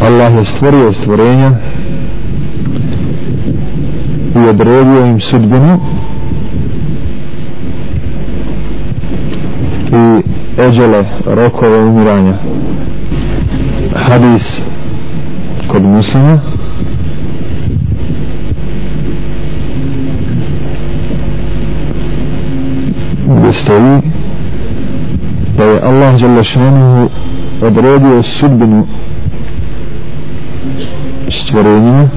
Allah je stvorio stvorenja i odredio im sudbinu i eđele rokove umiranja. Hadis kod muslima. Gdje stoji da je Allah Đalešanuhu odredio sudbinu stvorenjima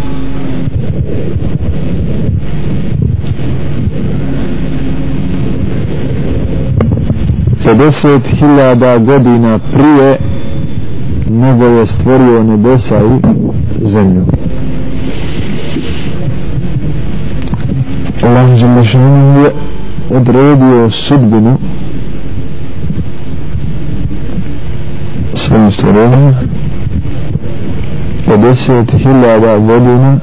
50.000 godina prije nego je stvorio nebesa i zemlju. Allah Želešanu je odredio sudbinu svojim stvorenjima 50.000 godina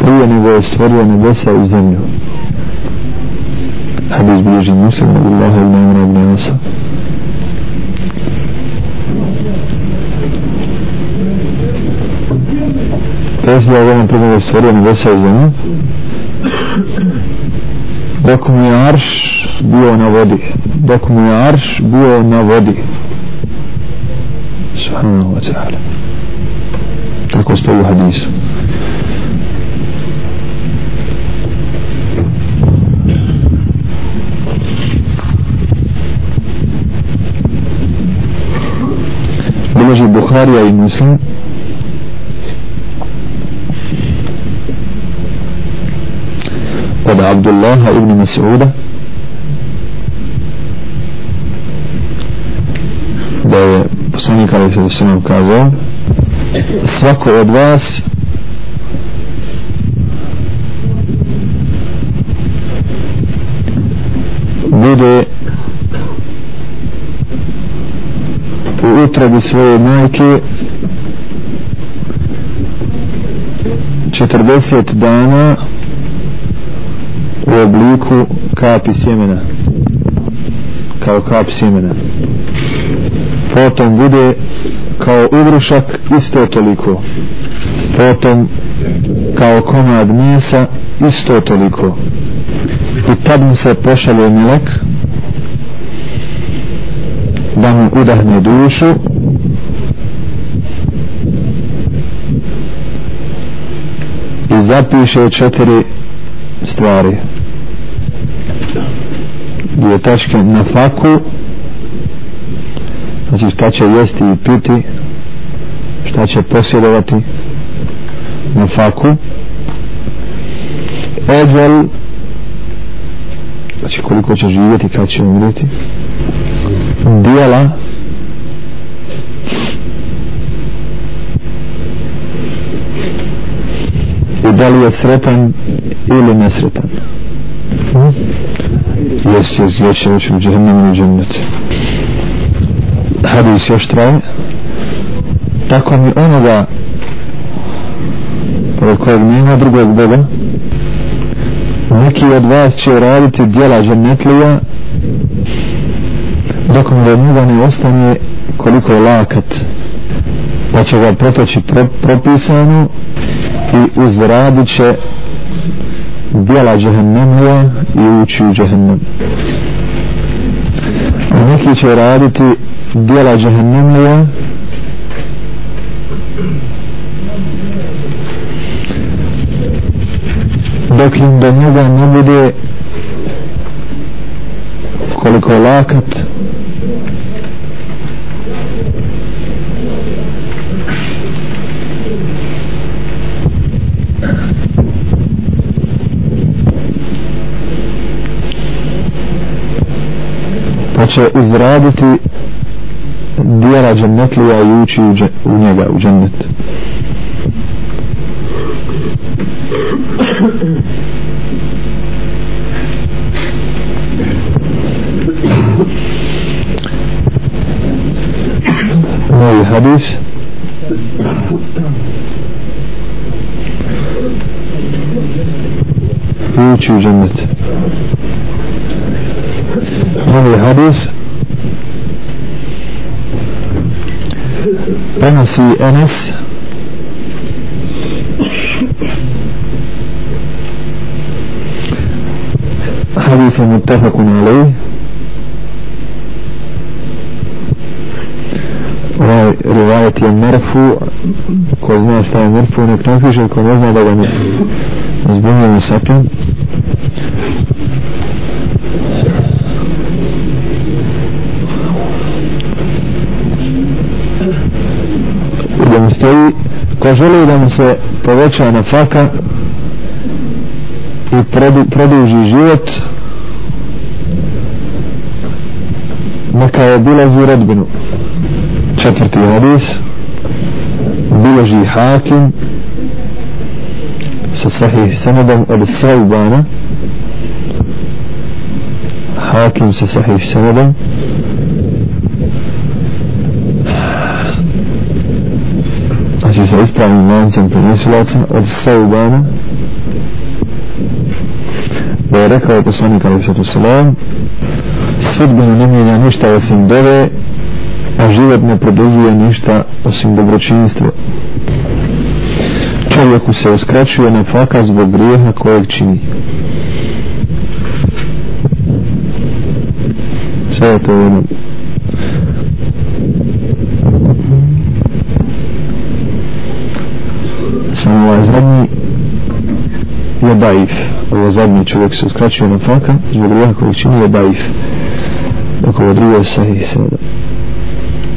prije nego je stvorio nebesa i zemlju. Hadis bilježi muslim od Allaha ibn Amra ibn Asa. Pesi da ovom prvo je stvorio nebesa i zemlju. Dok mu je arš bio na vodi. Dok mu je arš bio na vodi subhanahu wa ta'ala tako stoji u hadisu. Bilježi Buharija i Muslim. Od Abdullaha ibn Mas'uda. Da je poslanik ali se kazao svako od vas bude u utrobi svoje majke 40 dana u obliku kapi sjemena kao kap sjemena potom bude kao ugrušak isto toliko. Potom kao komad mesa isto toliko. I tad mu se pošalje melek da mu udahne dušu. I zapiše četiri stvari. Dvije tačke na faku znači šta će jesti i piti šta će posjedovati na faku. Eđel znači koliko će živjeti kad će umriti dijela i da li je sretan ili nesretan. Jest jest jest jest u džehennemu i džennetu hadis još traje. Tako mi onoga od kojeg nema drugog Boga neki od vas će raditi djela džennetlija dok mu do njega ne ostane koliko je lakat pa će ga protoći pro, propisano i uzradit će djela džehennemlija i ući u džehennem. A neki će raditi dijela džahannamlija dok im do njega ne bude koliko lakat. Pa će uzraditi dijela džennetlija i ući u, njega, u džennet. Novi hadis. Ući u džennet. Novi hadis. Prenosi Enes. Hadis je mutefakun ovaj rivajet je merfu. Ko zna šta je merfu nek napiše ko ne zna da ga ne zbunjujemo sa tim koji ko želi da mu se poveća na faka i produ, produži život neka je bilazi rodbinu. Četvrti hadis biloži hakim sa sahih sanadom od Saubana. Hakim sa sahih sanadom. Sa ispravnim lancem prenosilaca od Saubana da je rekao poslanik alaih sallatu sallam sudbeno ne mijenja ništa osim dove a život ne produžuje ništa osim dobročinstva čovjeku se uskraćuje na faka zbog grijeha kojeg čini. Sve je to jedno samo zadnji je daif. Ovo zadnji čovjek se uskraćuje na faka zbog grijeha kojeg čini je daif. Dok ovo drugo je sahih sada